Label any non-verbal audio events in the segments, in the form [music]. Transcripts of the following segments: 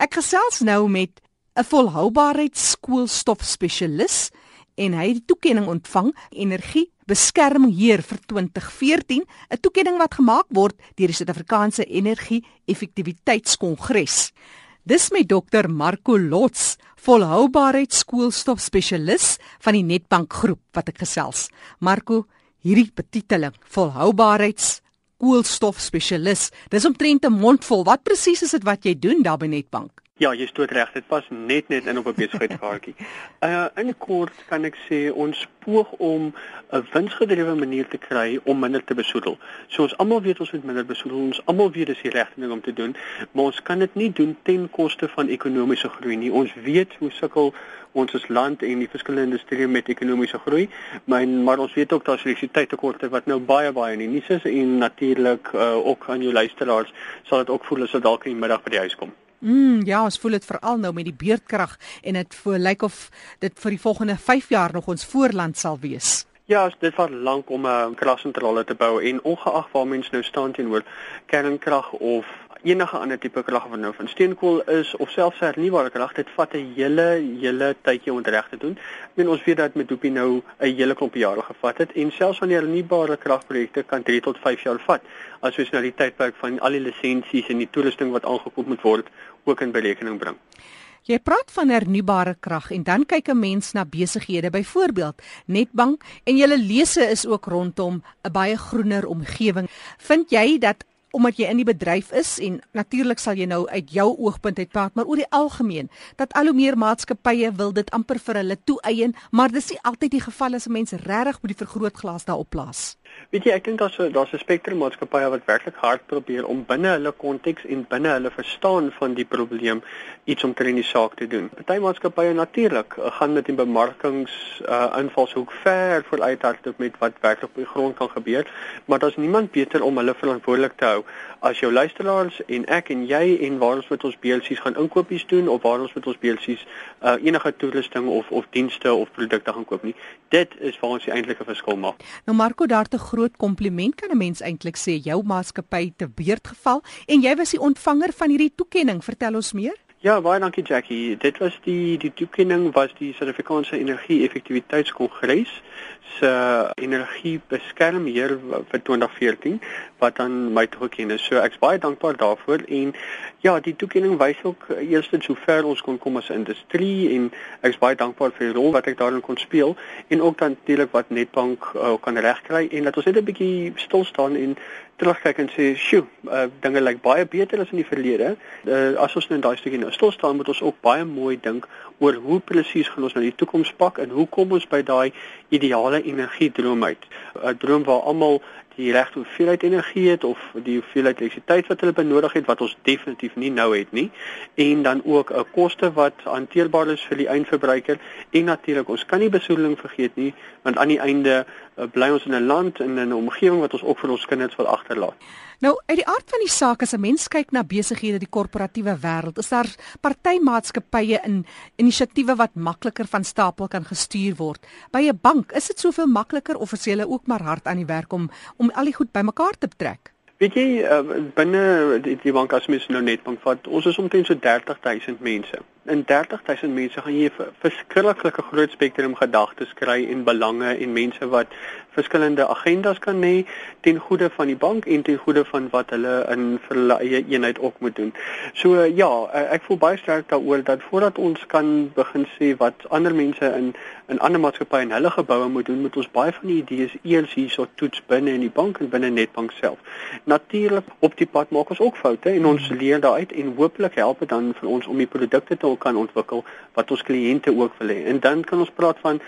Ek gesels nou met 'n volhoubaarheidskoolstof spesialis en hy het die toekenning ontvang energie beskermheer vir 2014, 'n toekenning wat gemaak word deur die Suid-Afrikaanse Energie Effektiwiteitskongres. Dis met Dr Marco Lots, volhoubaarheidskoolstof spesialis van die Netbank groep wat ek gesels. Marco, hierdie betiteling, volhoubaarheids koolstof spesialis. Dis omtrent 'n mondvol. Wat presies is dit wat jy doen daar by Netbank? Ja, jy stoot reg. Dit pas net net in op 'n besigheidskaartjie. Uh [laughs] in kort kan ek sê ons poog om 'n winsgedrewe manier te kry om minder te besoedel. So ons almal weet ons moet minder besoedel. Ons almal weet dis die regte ding om te doen, maar ons kan dit nie doen ten koste van ekonomiese groei nie. Ons weet hoe sukkel ons as land en die verskillende industrieë met ekonomiese groei, maar maar ons weet ook daar's elektrisiteitstekorte wat nou baie baie in die nuus is en natuurlik uh ook aan jou luisteraars sal dit ook voel as dit dalk in die middag by die huis kom. Mm, ja, ons voel dit veral nou met die beerdkrag en dit voel lyk of dit vir die volgende 5 jaar nog ons voorland sal wees. Ja, dit vat lank om 'n uh, kragsentrale te bou en ongeag waar mense nou staan teenoor kernkrag of enige ander tipe krag wat nou van steenkool is of selfs hernubare krag, dit vat 'n hele hele tydjie om dit reg te doen. Ek meen ons weet dat met Doopie nou 'n hele klomp jare gevat het en selfs wanneer hernubare kragprojekte kan 3 tot 5 jaar vat as ons nou die tydperk van al die lisensies en die toerusting wat aangekoop moet word ook in berekening bring. Jy praat van hernubare krag en dan kyk 'n mens na besighede byvoorbeeld Netbank en julle lese is ook rondom 'n baie groener omgewing. Vind jy dat omdat jy in die bedryf is en natuurlik sal jy nou uit jou oogpunt uit praat maar oor die algemeen dat al hoe meer maatskappye wil dit amper vir hulle toeëien maar dis nie altyd die geval as 'n mens regtig met die vergrootglas daarop plaas. Weet jy, ek dink daar's daar's 'n spektrum maatskappye wat werklik hard probeer om binne hulle konteks en binne hulle verstaan van die probleem iets om teen die saak te doen. Party maatskappye natuurlik eh, gaan met 'n bemarkings uh, invalshoek ver vooruit hardop met wat werklik op die grond kan gebeur, maar daar's niemand beter om hulle verantwoordelik te hou as jou luisteraars en ek en jy en waar ons met ons BLC's gaan inkopies doen of waar ons met ons BLC's uh, enige toerusting of of dienste of produkte gaan koop nie. Dit is waar ons die eintlike verskil maak. Nou Marco, daar te groot kompliment kan 'n mens eintlik sê jou maatskappy te beurt geval en jy was die ontvanger van hierdie toekenning. Vertel ons meer. Ja, baie dankie Jackie. Dit was die die toekenning was die Suid-Afrikaanse Energie Effektiwiteitskongres se energiebeskermheer vir 2014 wat dan my toegeken is. So ek's baie dankbaar daarvoor en ja, die toekenning wys ook eerstens hoe ver ons kon kom as industrie en ek's baie dankbaar vir die rol wat ek daarin kon speel en ook dan natuurlik wat Netbank uh, kan regkry en dat ons net 'n bietjie stil staan en terugkyk en sê, "Sjoe, uh, dinge lyk baie beter as in die verlede." Uh, as ons nou in daai stukkie nou stil staan, moet ons ook baie mooi dink oor hoe presies gaan ons nou die toekoms pak en hoe kom ons by daai ideale energiedroom uit. 'n Droom waar almal die regte hoeveelheid energie het of die hoeveelheid elektrisiteit wat hulle benodig het wat ons definitief nie nou het nie en dan ook 'n koste wat hanteerbaar is vir die eindverbruiker en natuurlik ons kan nie besoedeling vergeet nie want aan die einde uh, bly ons in 'n land en in 'n omgewing wat ons ook vir ons kinders wil agterlaat. Nou, uit die aard van die saak as 'n mens kyk na besighede die korporatiewe wêreld, is daar partymaatskappye in inisiatiewe wat makliker van stapel kan gestuur word. By 'n bank, is dit soveel makliker of is jy ook maar hard aan die werk om om al die goed bymekaar te trek? Weet jy, uh, binne die, die bank as mens nou net bank vat, ons is omtrent so 30000 mense in 30000 mense gaan jy 'n verskriklike groot spektrum gedagtes kry en belange en mense wat verskillende agendas kan hê ten goede van die bank en ten goede van wat hulle in vir hulle eie eenheid ook moet doen. So ja, ek voel baie sterk daaroor dat voordat ons kan begin sê wat ander mense in in ander maatskappye en hulle geboue moet doen, moet ons baie van die idees eers hierso toets binne in die bank en binne Netbank self. Natuurlik op die pad maak ons ook foute en ons leer daaruit en hooplik help dit dan vir ons om die produkte te kan ontwikkel wat ons kliënte ook wil hê. En dan kan ons praat van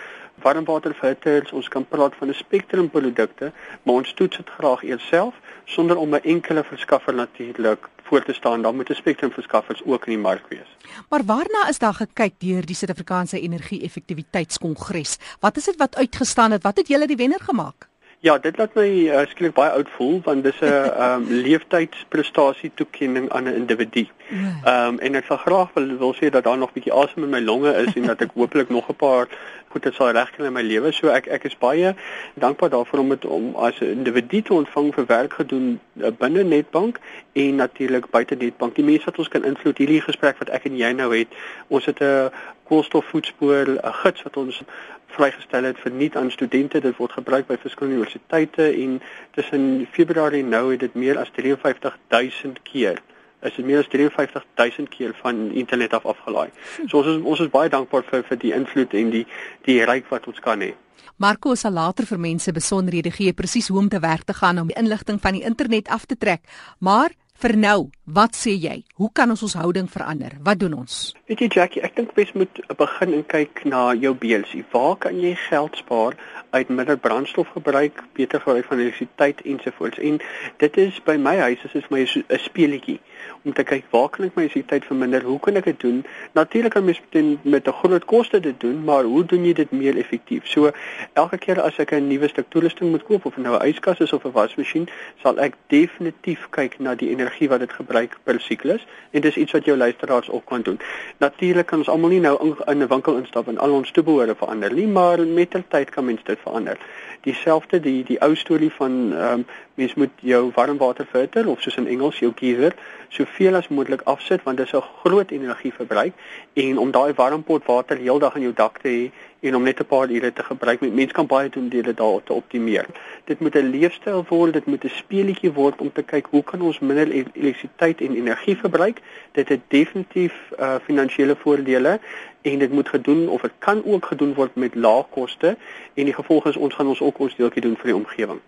warmwaterfilters, ons kan praat van 'n spektrum produkte, maar ons toets dit graag eers self sonder om 'n enkele verskaffer natuurlik voor te staan. Dan moet 'n spektrum verskaffers ook in die mark wees. Maar waarna is daar gekyk deur die Suid-Afrikaanse Energie Effektiwiteitskongres? Wat is dit wat uitgestaan het? Wat het julle die wenner gemaak? Ja, dit laat my uh, skielik baie oud voel want dis 'n um, [laughs] leeftydprestasie toekenning aan 'n individu. Ehm um, en ek sal graag wil, wil sê dat daar nog 'n bietjie asem in my longe is en dat ek hopelik nog 'n paar goed het sal regkry in my lewe. So ek ek is baie dankbaar daarvoor om dit om as 'n individu te ontvang vir werk gedoen uh, binne Netbank en natuurlik buite Netbank. Die mense wat ons kan invloed hierdie gesprek wat ek en jy nou het. Ons het 'n koolstofvoetspoor 'n gids wat ons vrygestel het vir nuut aan studente. Dit word gebruik by verskillende universiteite en tussen Februarie nou het dit meer as 53000 keer is dit meer as 53000 keer van internet af afgelaai. So ons is ons is baie dankbaar vir vir die invloed en die die ryk wat ons kan hê. Marco sal later vir mense besonderhede gee presies hoe om te werk te gaan om die inligting van die internet af te trek. Maar vir nou, wat sê jy? Hoe kan ons ons houding verander? Wat doen ons? Weet jy Jackie, ek dink mens moet begin en kyk na jou BLC. Waar kan jy geld spaar uit minder brandstof gebruik, beter gebruik van elektrisiteit ensovoorts. En dit is by my huis is dit vir my 'n speelietjie om te kyk waar kan ek my elektrisiteit verminder? Hoe kan ek dit doen? Natuurlik kan mens met met 'n groot koste dit doen, maar hoe doen jy dit meer effektief? So elke keer as ek 'n nuwe stuk toerusting moet koop of nou 'n yskas is of 'n wasmasjien, sal ek definitief kyk na die energie wat dit gebruik per siklus en dis iets wat jou luisteraars ook kan doen. Natuurlik kan ons almal nie nou in 'n winkel instap en al ons toebehore verander nie, maar met tyd kan mens dit verander. Dieselfde die die ou storie van ehm um, mens moet jou warmwater filter of soos in Engels jou geyser soveel as moontlik afsit want dit is 'n groot energieverbruik en om daai warmpot water heeldag in jou dak te hê en om net 'n paar ure te gebruik. Mense kan baie doen deur dit daar te optimeer. Dit moet 'n leefstyl word, dit moet 'n speelietjie word om te kyk hoe kan ons minder elektrisiteit en energie verbruik. Dit het definitief uh finansiële voordele en dit moet gedoen of dit kan ook gedoen word met lae koste en die gevolg is ons gaan ons ook ons deeltjie doen vir die omgewing.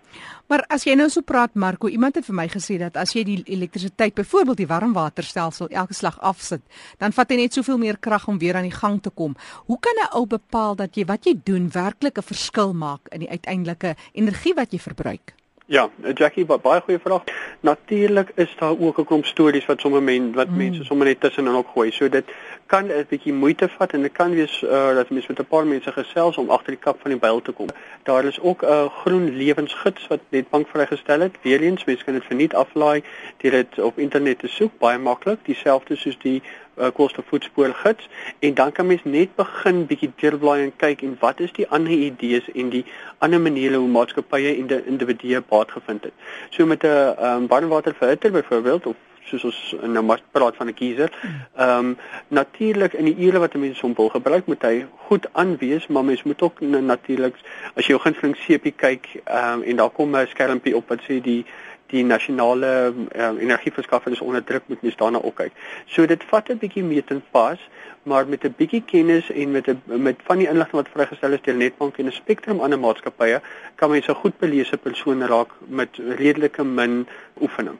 Maar as jy nou so praat Marco, iemand het vir my gesê dat as jy die elektrisiteit, byvoorbeeld die warmwaterstelsel elke slag afsit, dan vat hy net soveel meer krag om weer aan die gang te kom. Hoe kan 'n ou bepaal dat jy wat jy doen werklik 'n verskil maak in die uiteindelike energie wat jy verbruik? Ja, Jackie, baie goeie vraag. Natuurlik is daar ook 'n klomp stories wat sommer men wat mm. mense sommer net tussenin opgooi. So dit kan 'n bietjie moeite vat en dit kan wees uh, dat mense met 'n paar mense gesels om agter die kap van die byl te kom. Daar is ook 'n groen lewensgids wat Netbank vrygestel het. Weereens, mense kan dit verniet aflaai deur dit op internet te soek, baie maklik, dieselfde soos die uh, koolstofvoetspoor gids en dan kan mens net begin bietjie deurblaai en kyk en wat is die ander idees en die ander maniere hoe maatskappye en individue baat gevind het. So met 'n um, warmwaterfilter byvoorbeeld of soos ons nou maar praat van 'n kiezer. Ehm um, natuurlik in die ure wat mense hom wil gebruik, moet hy goed aanwees, maar mens moet ook natuurlik as jy jou gunsteling sepie kyk, ehm um, en daar kom 'n skermpie op wat sê die die nasionale um, energieverskaffer is onder druk moet mens daarna ook kyk. So dit vat 'n bietjie meet en pas, maar met 'n bietjie kennis en met 'n met van die inligting wat vrygestel is deur Netbank en 'n spektrum ander maatskappye, kan mens 'n goed belese persoon raak met redelike min oefening.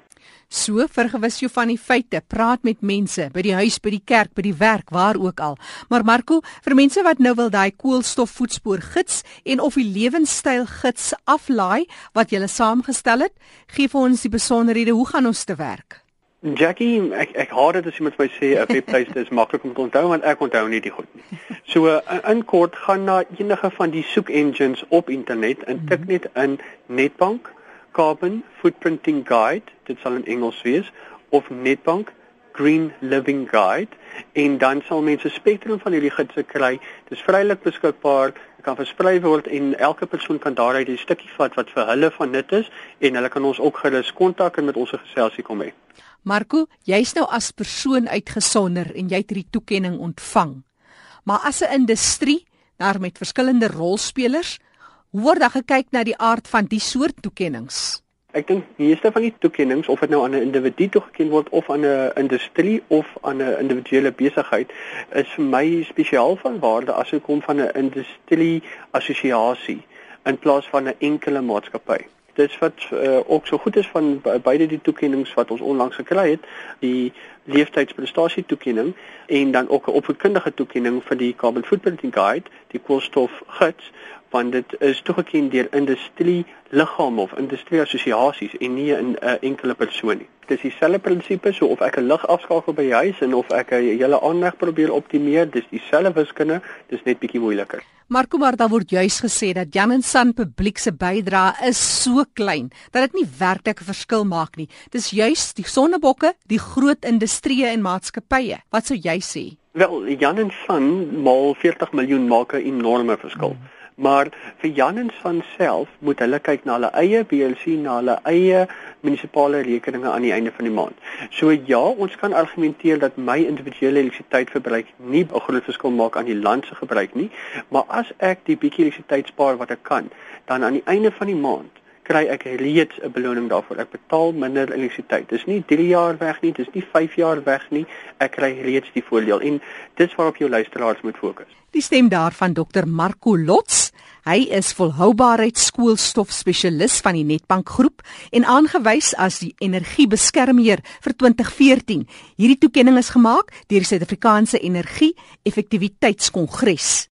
So vergewis jou van die feite, praat met mense by die huis, by die kerk, by die werk, waar ook al. Maar Marco, vir mense wat nou wil daai koolstofvoetspoor gids en of die lewenstyl gids aflaai wat jy saamgestel het, gee vir ons die besonderhede, hoe gaan ons te werk? Jackie, ek ek haat dit as iemand my sê 'n webtuiste [laughs] is maklik om te onthou want ek onthou nie die goed nie. So in, in kort gaan na enige van die soek engines op internet en tik mhm. net in Netbank Carbon Footprinting Guide, dit sal in Engels wees, of Netbank Green Living Guide en dan sal mense spektrum van hierdie gidse kry. Dit is vrylik beskikbaar, dit kan versprei word en elke persoon kan daaruit 'n stukkie vat wat vir hulle van nut is en hulle kan ons ook gerus kontak en met ons geselsie kom hê. Marco, jy's nou as persoon uitgesonder en jy het hierdie toekenning ontvang. Maar as 'n industrie, daar met verskillende rolspelers, Hoe word daar gekyk na die aard van die soort toekenninge? Ek dink meeste van die toekenninge of dit nou aan 'n individu toegeken word of aan 'n industrie of aan 'n individuele besigheid is vir my spesiaal van waarde as dit kom van 'n industrie assosiasie in plaas van 'n enkele maatskappy. Dit wat uh, ook so goed is van beide die toekenninge wat ons onlangs gekry het, die leeftijdsprestasie toekenning en dan ook 'n opvoedkundige toekenning vir die Carbon Footprinting Guide, die koolstof gids want dit is toegeken deur industrie liggame of industrie assosiasies en nie 'n enkele persoon nie. Dis dieselfde prinsipie so of ek 'n lig afskakel by die huis en of ek 'n hele aanleg probeer optimeer, dis dieselfde wiskunde, dis net bietjie moeiliker. Maar kom maar, daar word juis gesê dat Jan en San publiek se bydrae is so klein dat dit nie werklik 'n verskil maak nie. Dis juis die sonnebokke, die groot industrieë en maatskappye. Wat sou jy sê? Wel, Jan en San maal 40 miljoen maak 'n enorme verskil. Hmm. Maar vir Jan en San self moet hulle kyk na hulle eie BLC, na hulle eie munisipale rekeninge aan die einde van die maand. So ja, ons kan argumenteer dat my individuele elektrisiteitsverbruik nie 'n groot verskil maak aan die land se gebruik nie, maar as ek die bietjie elektrisiteit spaar wat ek kan, dan aan die einde van die maand kry ek reeds 'n beloning daarvoor. Ek betaal minder elektrisiteit. Dis nie 3 jaar weg nie, dis nie 5 jaar weg nie. Ek kry reeds die voordeel en dis waarop jou luisteraars moet fokus. Die stem daarvan Dr Marco Lots. Hy is volhoubaarheidskoolstof spesialis van die Netbank groep en aangewys as die energiebeskermheer vir 2014. Hierdie toekenning is gemaak deur die Suid-Afrikaanse Energie Effektiwiteitskongres.